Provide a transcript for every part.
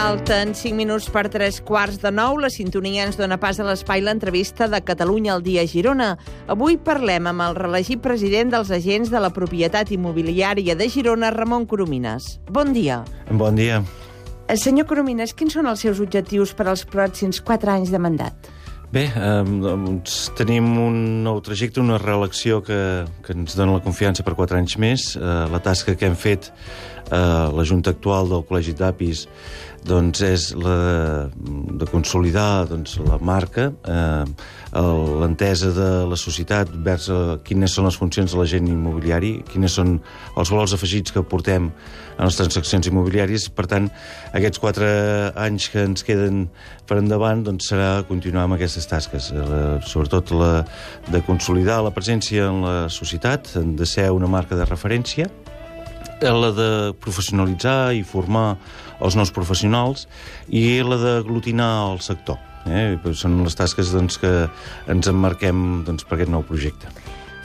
Falten 5 minuts per 3 quarts de 9. La sintonia ens dona pas a l'espai l'entrevista de Catalunya al dia Girona. Avui parlem amb el reelegit president dels agents de la propietat immobiliària de Girona, Ramon Coromines. Bon dia. Bon dia. Eh, Senyor Coromines, quins són els seus objectius per als pròxims 4 anys de mandat? Bé, eh, doncs tenim un nou trajecte, una reelecció que, que ens dona la confiança per 4 anys més. Eh, la tasca que hem fet eh, la Junta actual del Col·legi d'Apis doncs és la de, consolidar doncs, la marca, eh, l'entesa de la societat vers eh, quines són les funcions de l'agent immobiliari, quines són els valors afegits que portem a les transaccions immobiliàries. Per tant, aquests quatre anys que ens queden per endavant doncs, serà continuar amb aquestes tasques, eh, sobretot la de consolidar la presència en la societat, de ser una marca de referència, la de professionalitzar i formar els nous professionals i la d'aglutinar el sector. Eh? Són les tasques doncs, que ens emmarquem doncs, per aquest nou projecte.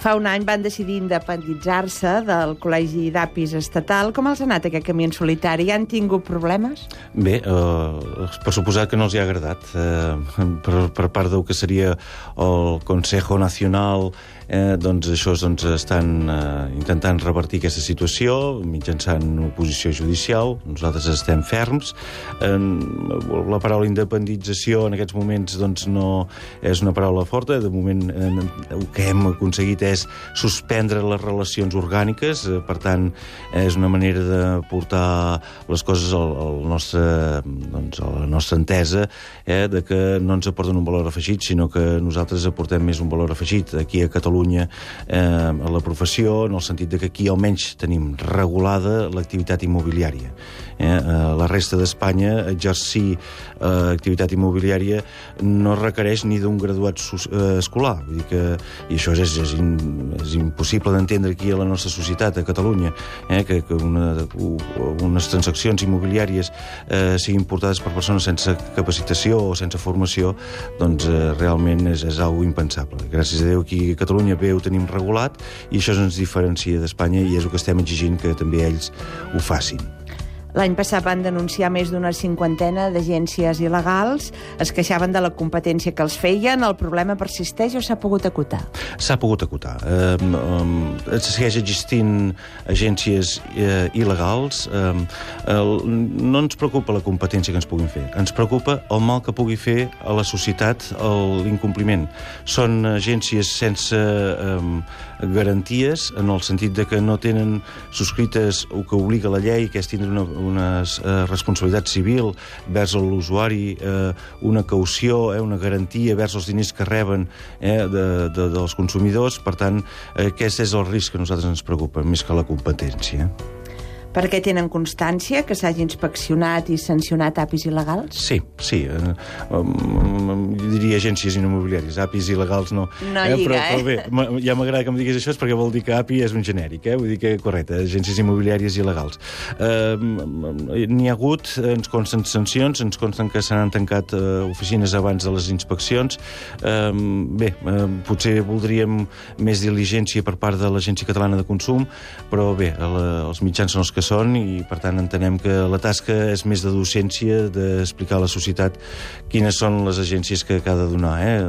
Fa un any van decidir independitzar-se del Col·legi d'Apis Estatal. Com els ha anat aquest camí en solitari? Han tingut problemes? Bé, eh, per suposar que no els hi ha agradat. Eh, per, per part del que seria el Consejo Nacional eh, doncs això doncs, estan eh, intentant revertir aquesta situació mitjançant una oposició judicial. Nosaltres estem ferms. Eh, la paraula independització en aquests moments doncs, no és una paraula forta. De moment eh, el que hem aconseguit és suspendre les relacions orgàniques. Eh, per tant, és una manera de portar les coses al, al nostre, doncs, a la nostra entesa eh, de que no ens aporten un valor afegit, sinó que nosaltres aportem més un valor afegit. Aquí a Catalunya eh, a la professió, en el sentit de que aquí almenys tenim regulada l'activitat immobiliària. Eh, a la resta d'Espanya, exercir eh, activitat immobiliària no requereix ni d'un graduat eh, escolar. Vull dir que, I això és, és, in, és impossible d'entendre aquí a la nostra societat, a Catalunya, eh, que, que una, unes transaccions immobiliàries eh, siguin portades per persones sense capacitació o sense formació, doncs eh, realment és, és algo impensable. Gràcies a Déu aquí a Catalunya bé ho tenim regulat i això ens diferencia d'Espanya i és el que estem exigint que també ells ho facin. L'any passat van denunciar més d'una cinquantena d'agències il·legals, es queixaven de la competència que els feien, el problema persisteix o s'ha pogut acotar? S'ha pogut acotar. Eh, eh, segueix existint agències eh, il·legals. Eh, el, no ens preocupa la competència que ens puguin fer, ens preocupa el mal que pugui fer a la societat l'incompliment. Són agències sense eh, garanties, en el sentit de que no tenen subscrites el que obliga la llei, que és tindre una, una eh, responsabilitat civil vers l'usuari, eh, una caució, eh, una garantia vers els diners que reben eh, de, de, dels consumidors. Per tant, eh, aquest és el risc que a nosaltres ens preocupa, més que la competència perquè tenen constància que s'hagi inspeccionat i sancionat apis il·legals? Sí, sí. Eh, um, diria agències immobiliàries. Apis il·legals no. No eh, lliga, però, eh? Però bé, ja m'agrada que em diguis això, és perquè vol dir que API és un genèric, eh? Vull dir que, correcte, agències immobiliàries il·legals. Eh, N'hi ha hagut, ens consten sancions, ens consten que s'han tancat eh, oficines abans de les inspeccions. Eh, bé, eh, potser voldríem més diligència per part de l'Agència Catalana de Consum, però bé, el, els mitjans són els que són i, per tant, entenem que la tasca és més de docència, d'explicar a la societat quines són les agències que, que ha de donar. Eh?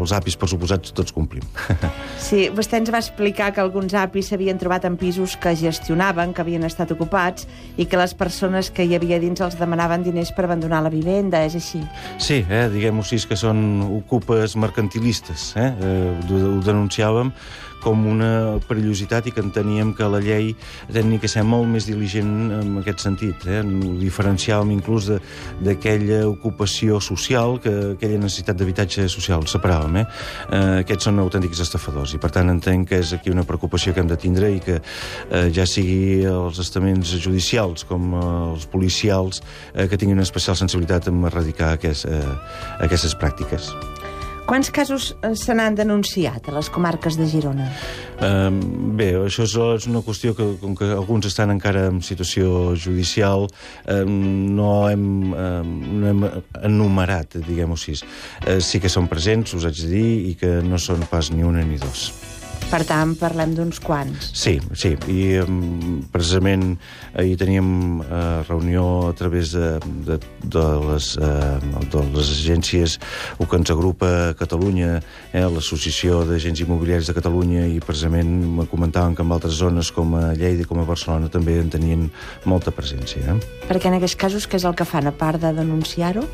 Els APIs, per suposat, tots complim. Sí, vostè ens va explicar que alguns APIs s'havien trobat en pisos que gestionaven, que havien estat ocupats, i que les persones que hi havia dins els demanaven diners per abandonar la vivenda, és així? Sí, eh? diguem-ho així, que són ocupes mercantilistes. Eh? Eh, ho denunciàvem com una perillositat i que enteníem que la llei que ser molt més diligent en aquest sentit. Eh? Diferenciàvem inclús d'aquella ocupació social, que aquella necessitat d'habitatge social, separàvem. Eh? Eh, aquests són autèntics estafadors i per tant entenc que és aquí una preocupació que hem de tindre i que eh, ja sigui els estaments judicials com eh, els policials eh, que tinguin una especial sensibilitat en erradicar aquest, eh, aquestes pràctiques. Quants casos eh, se n'han denunciat a les comarques de Girona? Um, bé, això és, una qüestió que, com que alguns estan encara en situació judicial, um, no, hem, um, no hem enumerat, diguem-ho així. Uh, sí que són presents, us haig de dir, i que no són pas ni una ni dos. Per tant, parlem d'uns quants. Sí, sí, i um, precisament ahir teníem uh, reunió a través de, de, de, les, uh, de les agències o que ens agrupa a Catalunya, eh, l'Associació d'Agents Immobiliaris de Catalunya, i precisament me comentaven que en altres zones com a Lleida i com a Barcelona també en tenien molta presència. Eh? Perquè en aquests casos, què és el que fan, a part de denunciar-ho?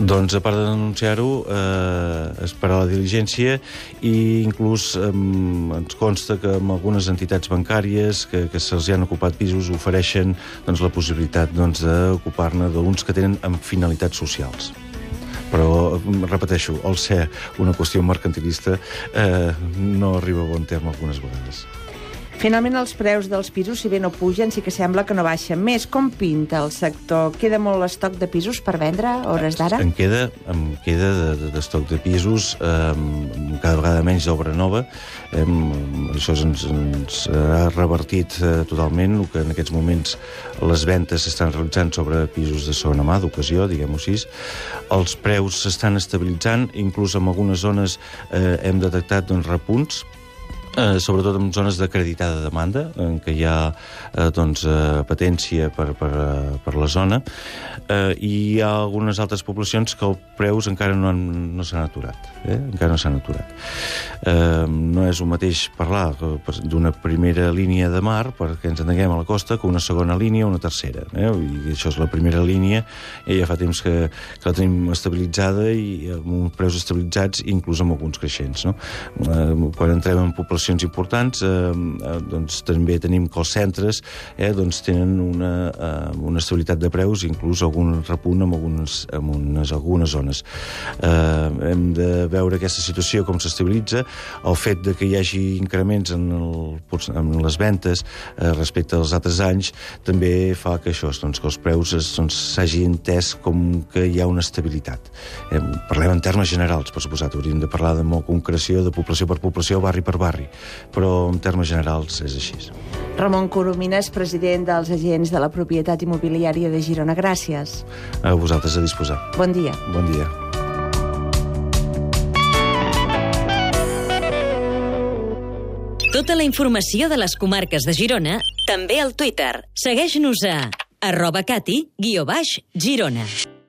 Doncs, a part de denunciar-ho, eh, esperar la diligència i inclús eh, ens consta que amb algunes entitats bancàries que, que se'ls han ocupat pisos ofereixen doncs, la possibilitat doncs, d'ocupar-ne d'uns que tenen amb finalitats socials però, repeteixo, el ser una qüestió mercantilista eh, no arriba a bon terme algunes vegades. Finalment, els preus dels pisos, si bé no pugen, sí que sembla que no baixen més. Com pinta el sector? Queda molt estoc de pisos per vendre a hores d'ara? En queda, en queda d'estoc de, de, de pisos, eh, cada vegada menys d'obra nova. Eh, això ens, ens ha revertit eh, totalment el que en aquests moments les ventes s'estan realitzant sobre pisos de segona mà, d'ocasió, diguem-ho així. Els preus s'estan estabilitzant, inclús en algunes zones eh, hem detectat doncs, repunts, eh, sobretot en zones d'acreditada demanda, en què hi ha eh, doncs, eh, patència per, per, eh, per la zona, eh, i hi ha algunes altres poblacions que els preus encara no, han, no s'han aturat. Eh? Encara no s'han aturat. Eh, no és el mateix parlar d'una primera línia de mar, perquè ens entenguem a la costa, que una segona línia o una tercera. Eh? I això és la primera línia, i ja fa temps que, que la tenim estabilitzada i amb uns preus estabilitzats, inclús amb alguns creixents. No? Eh, quan entrem en poblacions inversions importants, eh, eh, doncs també tenim que els centres eh, doncs tenen una, eh, una estabilitat de preus, inclús algun repunt en algunes, en unes, algunes zones. Eh, hem de veure aquesta situació com s'estabilitza, el fet de que hi hagi increments en, el, en les ventes eh, respecte als altres anys també fa que això, doncs, que els preus doncs, s'hagi doncs, entès com que hi ha una estabilitat. Eh, parlem en termes generals, per suposat, hauríem de parlar de molt concreció, de població per població, barri per barri però en termes generals és així. Ramon Coromines, president dels agents de la propietat immobiliària de Girona. Gràcies. A vosaltres a disposar. Bon dia. Bon dia. Tota la informació de les comarques de Girona, també al Twitter. Segueix-nos a arroba cati, guió baix, Girona.